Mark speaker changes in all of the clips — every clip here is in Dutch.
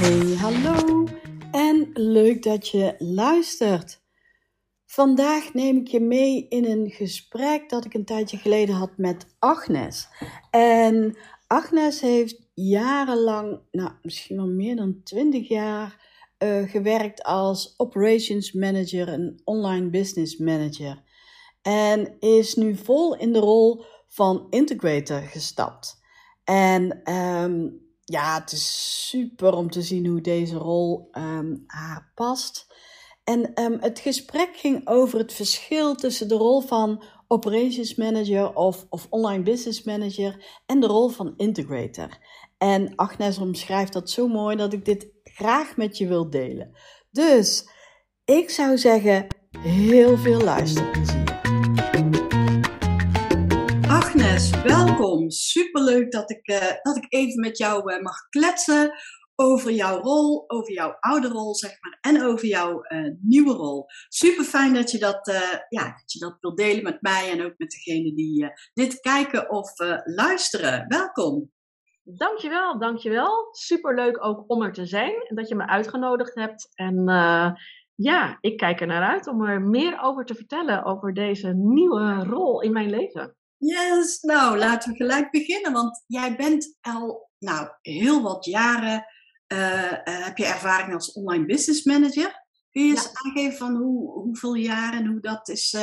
Speaker 1: Hey, hallo en leuk dat je luistert. Vandaag neem ik je mee in een gesprek dat ik een tijdje geleden had met Agnes. En Agnes heeft jarenlang, nou misschien wel meer dan 20 jaar, uh, gewerkt als operations manager en online business manager. En is nu vol in de rol van integrator gestapt. En um, ja, het is super om te zien hoe deze rol um, haar past. En um, het gesprek ging over het verschil tussen de rol van operations manager of, of online business manager en de rol van integrator. En Agnes omschrijft dat zo mooi dat ik dit graag met je wil delen. Dus ik zou zeggen, heel veel luisterplezier. Welkom. Superleuk dat ik, uh, dat ik even met jou uh, mag kletsen over jouw rol, over jouw oude rol, zeg maar, en over jouw uh, nieuwe rol. Super fijn dat je dat, ja, dat je dat wilt delen met mij en ook met degenen die dit kijken of luisteren. Welkom.
Speaker 2: Dankjewel, dankjewel. Superleuk ook om er te zijn en dat je me uitgenodigd hebt. En ja, ik kijk er naar uit om er meer over te vertellen over deze nieuwe rol in mijn leven.
Speaker 1: Yes, nou laten we gelijk beginnen, want jij bent al nou, heel wat jaren, uh, uh, heb je ervaring als online business manager. Kun je eens aangeven van hoe, hoeveel jaar en hoe dat is?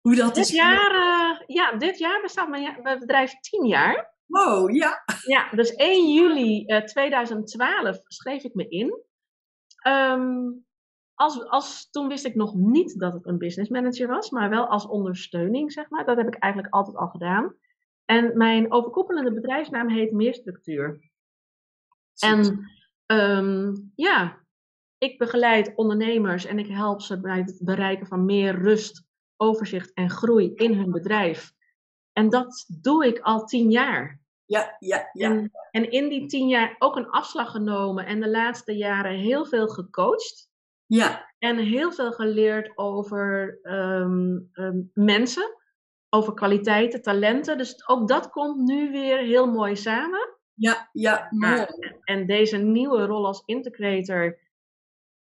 Speaker 1: hoe dat
Speaker 2: dit
Speaker 1: is
Speaker 2: jaar, ja, dit jaar bestaat mijn bedrijf tien jaar.
Speaker 1: Wow, ja.
Speaker 2: Ja, dus 1 juli uh, 2012 schreef ik me in. Um, als, als, toen wist ik nog niet dat het een business manager was, maar wel als ondersteuning, zeg maar. Dat heb ik eigenlijk altijd al gedaan. En mijn overkoepelende bedrijfsnaam heet Meerstructuur. En um, ja, ik begeleid ondernemers en ik help ze bij het bereiken van meer rust, overzicht en groei in hun bedrijf. En dat doe ik al tien jaar.
Speaker 1: Ja, ja, ja.
Speaker 2: En, en, in die tien jaar ook een afslag genomen en de laatste jaren heel veel gecoacht.
Speaker 1: Ja.
Speaker 2: En heel veel geleerd over um, um, mensen, over kwaliteiten, talenten. Dus ook dat komt nu weer heel mooi samen.
Speaker 1: Ja, ja, mooi.
Speaker 2: En deze nieuwe rol als integrator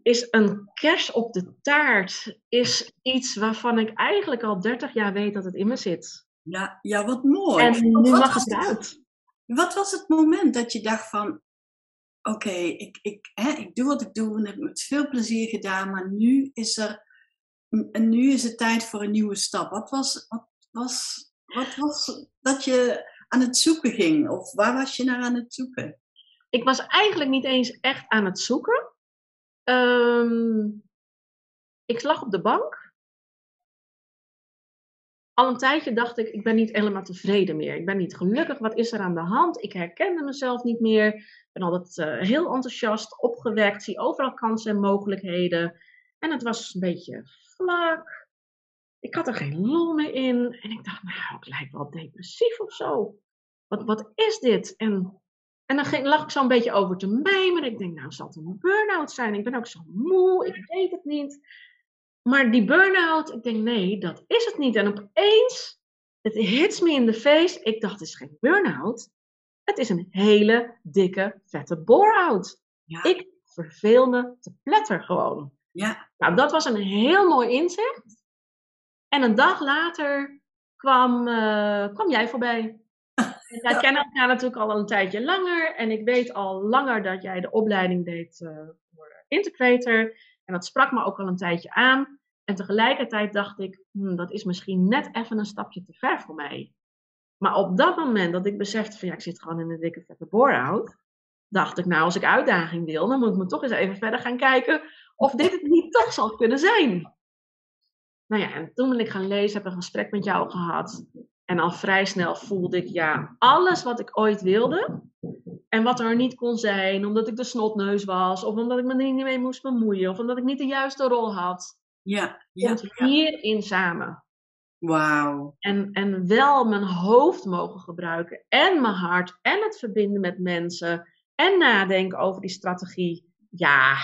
Speaker 2: is een kers op de taart. Is iets waarvan ik eigenlijk al 30 jaar weet dat het in me zit.
Speaker 1: Ja, ja wat mooi.
Speaker 2: En nu mag het uit.
Speaker 1: Wat was het moment dat je dacht van, oké, ik, ik, ik doe wat ik doe en heb met veel plezier gedaan, maar nu is er, en nu is het tijd voor een nieuwe stap. Wat was, wat was, wat was dat je aan het zoeken ging? Of waar was je naar aan het zoeken?
Speaker 2: Ik was eigenlijk niet eens echt aan het zoeken. Um, ik lag op de bank al een tijdje dacht ik, ik ben niet helemaal tevreden meer. Ik ben niet gelukkig. Wat is er aan de hand? Ik herkende mezelf niet meer. Ik ben altijd uh, heel enthousiast, opgewekt, zie overal kansen en mogelijkheden. En het was een beetje vlak. Ik had er geen lol meer in. En ik dacht, nou, ik lijk wel depressief of zo. Wat, wat is dit? En, en dan ging, lag ik zo een beetje over te mijmeren. Ik denk, nou, zal het een burn-out zijn? Ik ben ook zo moe, ik weet het niet. Maar die burn-out, ik denk nee, dat is het niet. En opeens, het hits me in the face. Ik dacht, het is geen burn-out. Het is een hele dikke, vette bore-out. Ja. Ik verveel me te pletter gewoon.
Speaker 1: Ja.
Speaker 2: Nou, dat was een heel mooi inzicht. En een dag later kwam, uh, kwam jij voorbij. En wij kennen elkaar natuurlijk al een tijdje langer. En ik weet al langer dat jij de opleiding deed uh, voor integrator. En dat sprak me ook al een tijdje aan. En tegelijkertijd dacht ik, hmm, dat is misschien net even een stapje te ver voor mij. Maar op dat moment dat ik besefte van ja, ik zit gewoon in een dikke vette bore-out. Dacht ik, nou, als ik uitdaging wil, dan moet ik me toch eens even verder gaan kijken of dit het niet toch zal kunnen zijn. Nou ja, en toen ben ik gaan lezen, heb een gesprek met jou gehad. En al vrij snel voelde ik, ja, alles wat ik ooit wilde. En wat er niet kon zijn, omdat ik de snotneus was. Of omdat ik me er niet mee moest bemoeien. Of omdat ik niet de juiste rol had.
Speaker 1: Ja, ja.
Speaker 2: Komt hierin samen.
Speaker 1: Wauw.
Speaker 2: En, en wel mijn hoofd mogen gebruiken. En mijn hart. En het verbinden met mensen. En nadenken over die strategie. Ja,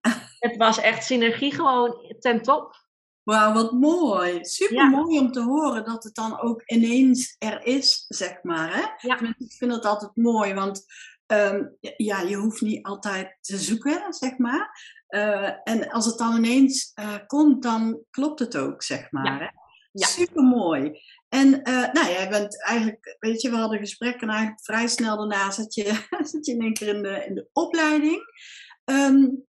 Speaker 2: het was echt synergie gewoon ten top.
Speaker 1: Wauw, wat mooi. Super mooi om te horen dat het dan ook ineens er is, zeg maar. Hè?
Speaker 2: Ja.
Speaker 1: Ik vind het altijd mooi, want ehm, ja, je hoeft niet altijd te zoeken, zeg maar. Eh, en als het dan ineens uh, komt, dan klopt het ook, zeg maar.
Speaker 2: Ja. Ja.
Speaker 1: Super mooi. En uh, nou, jij bent eigenlijk, weet je, we hadden gesprekken en eigenlijk vrij snel daarna zat je, zat je in één keer in de, in de opleiding. Um,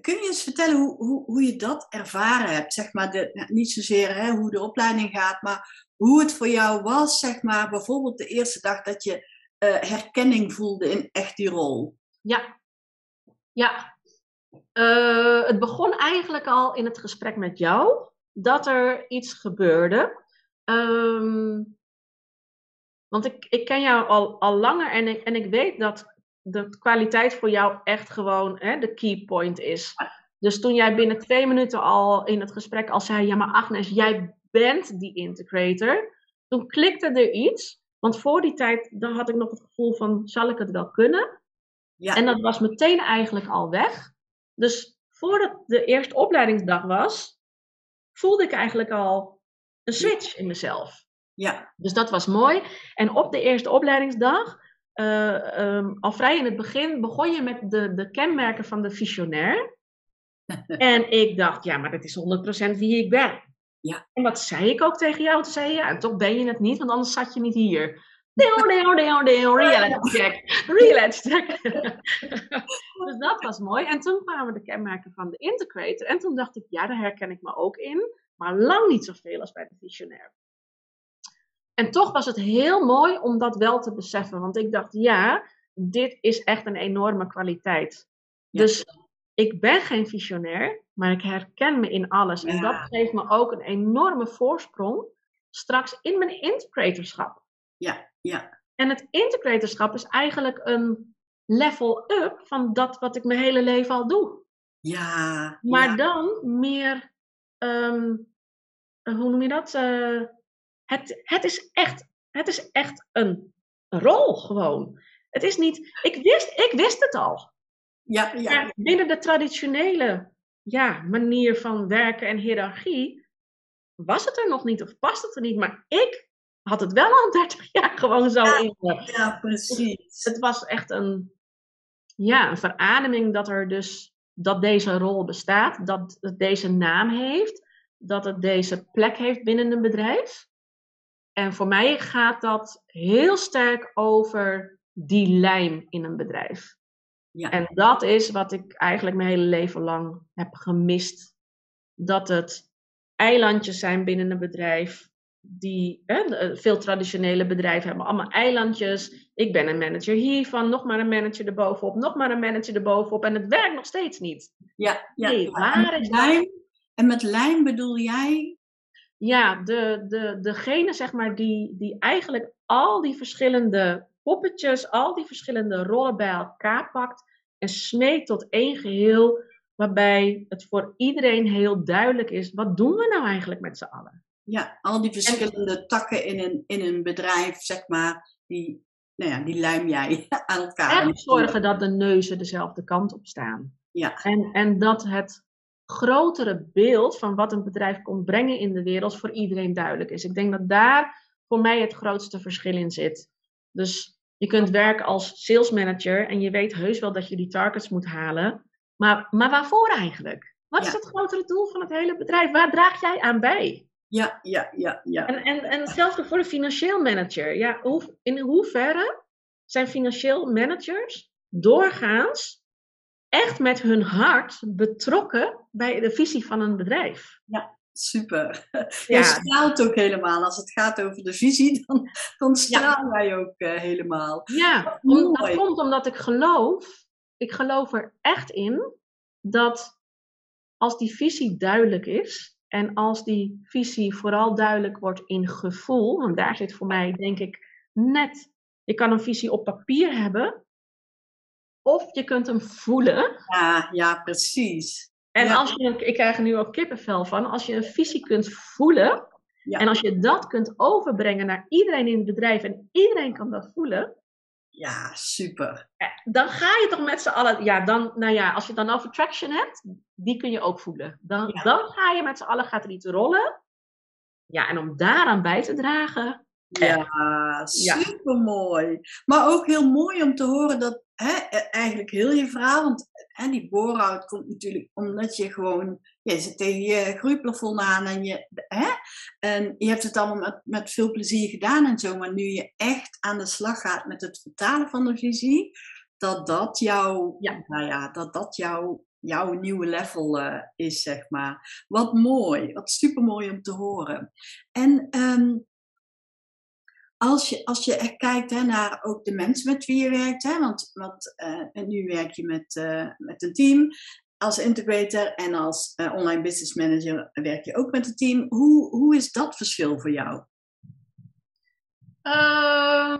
Speaker 1: kun je eens vertellen hoe, hoe, hoe je dat ervaren hebt? Zeg maar de, nou, niet zozeer hè, hoe de opleiding gaat, maar hoe het voor jou was, zeg maar, bijvoorbeeld de eerste dag dat je herkenning voelde in echt die rol.
Speaker 2: Ja, ja. Uh, het begon eigenlijk al in het gesprek met jou dat er iets gebeurde. Um, want ik, ik ken jou al, al langer en ik, en ik weet dat de kwaliteit voor jou echt gewoon hè, de key point is. Dus toen jij binnen twee minuten al in het gesprek al zei: Ja, maar Agnes, jij bent die integrator. Toen klikte er iets. Want voor die tijd dan had ik nog het gevoel van: Zal ik het wel kunnen?
Speaker 1: Ja.
Speaker 2: En dat was meteen eigenlijk al weg. Dus voordat de eerste opleidingsdag was, voelde ik eigenlijk al een switch in mezelf.
Speaker 1: Ja.
Speaker 2: Dus dat was mooi. En op de eerste opleidingsdag uh, um, al vrij in het begin begon je met de, de kenmerken van de visionair. en ik dacht, ja, maar dat is 100% wie ik ben.
Speaker 1: Ja.
Speaker 2: En wat zei ik ook tegen jou? Toen zei je, ja, en toch ben je het niet, want anders zat je niet hier. Deo, deo, deo, deo, reality check. Reality check. dus dat was mooi. En toen kwamen de kenmerken van de integrator. En toen dacht ik, ja, daar herken ik me ook in. Maar lang niet zoveel als bij de visionair. En toch was het heel mooi om dat wel te beseffen. Want ik dacht, ja, dit is echt een enorme kwaliteit.
Speaker 1: Ja.
Speaker 2: Dus ik ben geen visionair, maar ik herken me in alles. En dat geeft me ook een enorme voorsprong straks in mijn integratorschap.
Speaker 1: Ja, ja,
Speaker 2: En het integratorschap is eigenlijk een level up van dat wat ik mijn hele leven al doe.
Speaker 1: ja.
Speaker 2: Maar
Speaker 1: ja.
Speaker 2: dan meer, ehm, hoe noem je dat? Eh, het, het, is echt, het is echt een rol gewoon. Het is niet, ik wist, ik wist het al.
Speaker 1: Ja, ja,
Speaker 2: Maar binnen de traditionele ja, manier van werken en hiërarchie was het er nog niet of past het er niet. Maar ik had het wel al 30 jaar gewoon zo
Speaker 1: Ja.
Speaker 2: in
Speaker 1: ja, precies.
Speaker 2: Het was echt een, ja, een verademing dat er dus dat deze rol bestaat, dat het deze naam heeft, dat het deze plek heeft binnen een bedrijf. En voor mij gaat dat heel sterk over die lijm in een bedrijf.
Speaker 1: Ja.
Speaker 2: En dat is wat ik eigenlijk mijn hele leven lang heb gemist. Dat het eilandjes zijn binnen een bedrijf. Die, hè, de- veel traditionele bedrijven hebben allemaal eilandjes. Ik ben een manager hiervan, nog maar een manager erbovenop, nog maar een manager erbovenop. En het werkt nog steeds niet.
Speaker 1: Ja, ja.
Speaker 2: Nee, waar
Speaker 1: en,
Speaker 2: is
Speaker 1: met lijm, en met lijm bedoel jij?
Speaker 2: Ja, de, de, degene zeg maar die, die eigenlijk al die verschillende poppetjes, al die verschillende rollen bij elkaar pakt en smeekt tot één geheel, waarbij het voor iedereen heel duidelijk is, wat doen we nou eigenlijk met z'n allen?
Speaker 1: Ja, al die verschillende takken in een, in een bedrijf, zeg maar, die, nou ja, die lijm jij aan elkaar.
Speaker 2: En zorgen dat de neuzen dezelfde kant op staan.
Speaker 1: Ja,
Speaker 2: En, en dat het grotere beeld van wat een bedrijf komt brengen in de wereld voor iedereen duidelijk is. Ik denk dat daar voor mij het grootste verschil in zit. Dus je kunt werken als sales manager en je weet heus wel dat je die targets moet halen. Maar, maar waarvoor eigenlijk? Wat is het grotere doel van het hele bedrijf? Waar draag jij aan bij?
Speaker 1: Ja, ja, ja, ja.
Speaker 2: En, en, en hetzelfde voor de financieel manager. Ja, hoe, in hoeverre zijn financieel managers doorgaans echt met hun hart betrokken bij de visie van een bedrijf?
Speaker 1: Super.
Speaker 2: Ja.
Speaker 1: Je straalt ook helemaal. Als het gaat over de visie, dan, dan straal jij ook eh, helemaal.
Speaker 2: Ja, om, dat komt omdat ik geloof, ik geloof er echt in dat als die visie duidelijk is En als die visie vooral duidelijk wordt in gevoel, want daar zit voor mij denk ik net, je kan een visie op papier hebben, of je kunt hem voelen.
Speaker 1: Ja, ja precies.
Speaker 2: En als je, ik krijg er nu ook kippenvel van, als je een visie kunt voelen, ja. en als je dat kunt overbrengen naar iedereen in het bedrijf en iedereen kan dat voelen,
Speaker 1: ja, super.
Speaker 2: Dan ga je toch met z'n allen, ja, dan, nou ja, als je dan over traction hebt, die kun je ook voelen. Dan, dan ga je met z'n allen, gaat er iets rollen. Ja, en om daaraan bij te dragen.
Speaker 1: Ja, super mooi. Maar ook heel mooi om te horen dat hè, e, eigenlijk heel je verhaal, want hè, die bore komt natuurlijk omdat je gewoon je zit tegen je groeiplafond aan en je, hè? en je hebt het allemaal met, met veel plezier gedaan en zo, maar nu je echt aan de slag gaat met het vertalen van de visie, dat dat jouw, ja. Nou ja, dat dat jouw, jouw nieuwe level uh, is, zeg maar. Wat mooi, wat super mooi om te horen. En um, als je, als je echt kijkt hè, naar ook de mensen met wie je werkt, hè, want, want uh, nu werk je met, uh, met een team als integrator en als uh, online business manager werk je ook met een team. Hoe, hoe is dat verschil voor jou? Uh,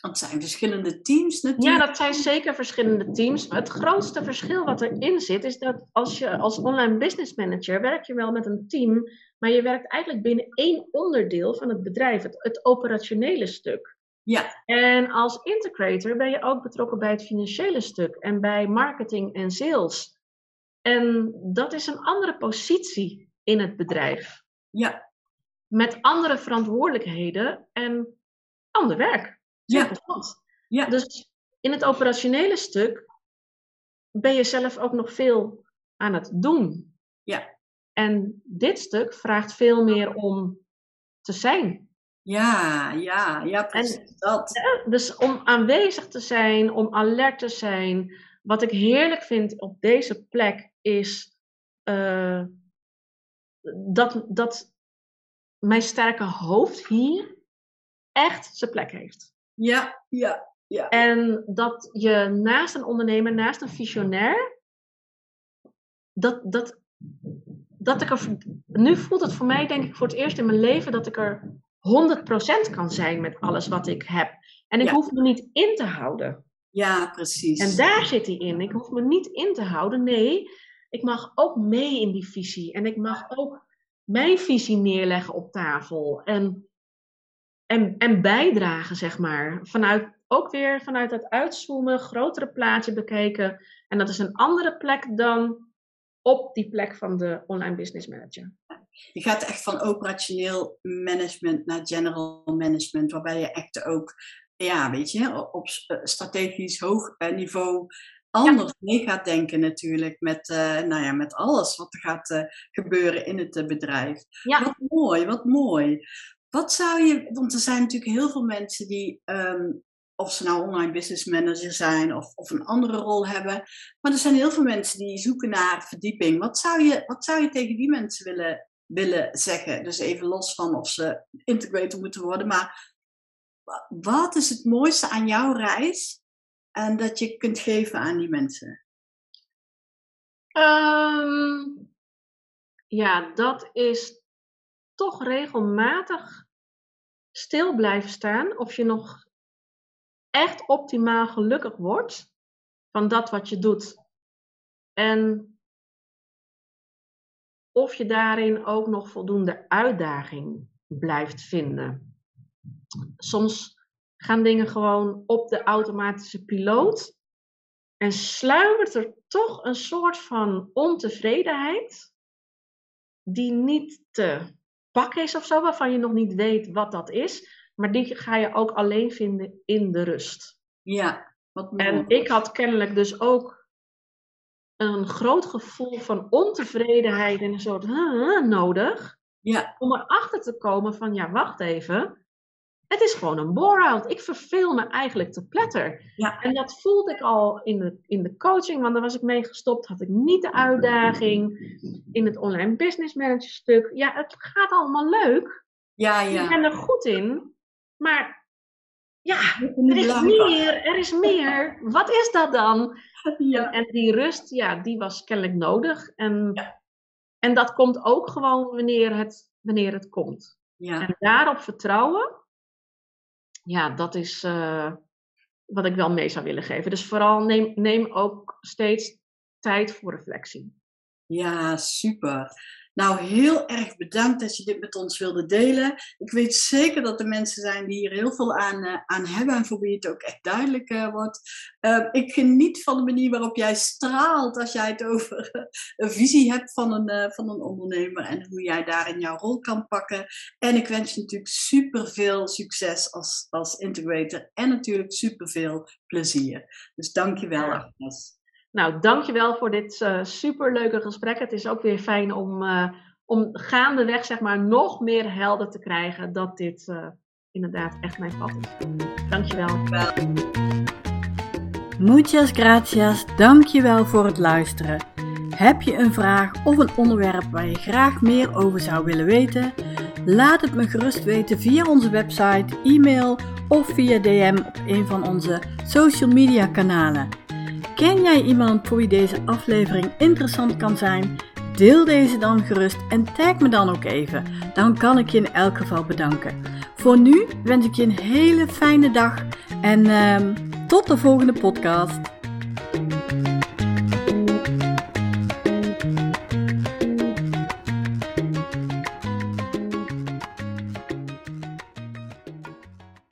Speaker 1: Want het zijn verschillende teams natuurlijk.
Speaker 2: Ja, dat zijn zeker verschillende teams. Maar het grootste verschil wat erin zit, is dat als je als online business manager werk je wel met een team, maar je werkt eigenlijk binnen één onderdeel van het bedrijf, het, het operationele stuk.
Speaker 1: Ja.
Speaker 2: En als integrator ben je ook betrokken bij het financiële stuk en bij marketing en sales. En dat is een andere positie in het bedrijf.
Speaker 1: Ja.
Speaker 2: Met andere verantwoordelijkheden en ander werk.
Speaker 1: Ja.
Speaker 2: ja. Dus in het operationele stuk ben je zelf ook nog veel aan het doen.
Speaker 1: Ja.
Speaker 2: En dit stuk vraagt veel meer om te zijn.
Speaker 1: Ja, ja, ja, precies dat.
Speaker 2: dus om aanwezig te zijn, om alert te zijn. Wat ik heerlijk vind op deze plek is uh, dat, dat mijn sterke hoofd hier echt zijn plek heeft.
Speaker 1: Ja, ja, ja.
Speaker 2: En dat je naast een ondernemer, naast een visionair, dat, dat, dat ik er, nu voelt het voor mij denk ik voor het eerst in mijn leven dat ik er 100% kan zijn met alles wat ik heb. En ik hoef me niet in te houden.
Speaker 1: Ja, precies.
Speaker 2: En daar zit hij in. Ik hoef me niet in te houden. Nee, ik mag ook mee in die visie. En ik mag ook mijn visie neerleggen op tafel. En, en, en bijdragen, zeg maar. Vanuit, ook weer vanuit het uitzoomen, grotere plaatje bekeken. En dat is een andere plek dan op die plek van de online business manager.
Speaker 1: Je gaat echt van operationeel management naar general management, waarbij je echt ook, ja, weet je, op strategisch hoog eh, niveau anders mee gaat denken natuurlijk met, uh, nou ja, met alles wat er gaat uh, gebeuren in het uh, bedrijf.
Speaker 2: Ja.
Speaker 1: Wat mooi, wat mooi. Wat zou je, want er zijn natuurlijk heel veel mensen die um, of ze nou online business manager zijn of, of een andere rol hebben. Maar er zijn heel veel mensen die zoeken naar verdieping. Wat zou je, wat zou je tegen die mensen willen, willen zeggen? Dus even los van of ze integrator moeten worden. Maar wat is het mooiste aan jouw reis en dat je kunt geven aan die mensen?
Speaker 2: Um, ja, dat is toch regelmatig stil blijven staan. Of je nog echt optimaal gelukkig wordt van dat wat je doet. En of je daarin ook nog voldoende uitdaging blijft vinden. Soms gaan dingen gewoon op de automatische piloot en sluimert er toch een soort van ontevredenheid die niet te pakken is of zo, waarvan je nog niet weet wat dat is. Maar die ga je ook alleen vinden in de rust.
Speaker 1: Ja,
Speaker 2: wat. En ik had kennelijk dus ook een groot gevoel van ontevredenheid en een soort nodig.
Speaker 1: Ja.
Speaker 2: Om erachter te komen van, ja, wacht even. Het is gewoon een bore-out. Ik verveel me eigenlijk te pletter.
Speaker 1: Ja.
Speaker 2: En dat voelde ik al in de, in de coaching, want daar was ik mee gestopt. Had ik niet de uitdaging. In het online business manager stuk. Ja, het gaat allemaal leuk.
Speaker 1: Ja, ja.
Speaker 2: Ik ben er goed in. Maar ja, er is meer, er is meer. Wat is dat dan?
Speaker 1: Ja.
Speaker 2: En, die rust, ja, die was kennelijk nodig. En,
Speaker 1: ja.
Speaker 2: En dat komt ook gewoon wanneer het, wanneer het komt.
Speaker 1: Ja.
Speaker 2: En daarop vertrouwen, ja, dat is eh, wat ik wel mee zou willen geven. Dus vooral neem, neem ook steeds tijd voor reflectie.
Speaker 1: Ja, super. Nou, heel erg bedankt dat je dit met ons wilde delen. Ik weet zeker dat er mensen zijn die hier heel veel aan, uh, aan hebben en voor wie het ook echt duidelijk uh, wordt. Uh, ik geniet van de manier waarop jij straalt als jij het over een visie hebt van een, van een ondernemer en hoe jij daarin jouw rol kan pakken. En ik wens je natuurlijk super veel succes als, als integrator en natuurlijk super veel plezier. Dus dank je wel, Agnes.
Speaker 2: Nou, dankjewel voor dit uh, superleuke gesprek. Het is ook weer fijn om, uh, om gaandeweg zeg maar, nog meer helder te krijgen dat dit uh, inderdaad echt mijn pad is. Dankjewel.
Speaker 1: Muchas gracias. Dankjewel voor het luisteren. Heb je een vraag of een onderwerp waar je graag meer over zou willen weten? Laat het me gerust weten via onze website, e-mail of via DM op een van onze social media kanalen. Ken jij iemand voor wie deze aflevering interessant kan zijn? Deel deze dan gerust en tag me dan ook even. Dan kan ik je in elk geval bedanken. Voor nu wens ik je een hele fijne dag en uh, tot de volgende podcast.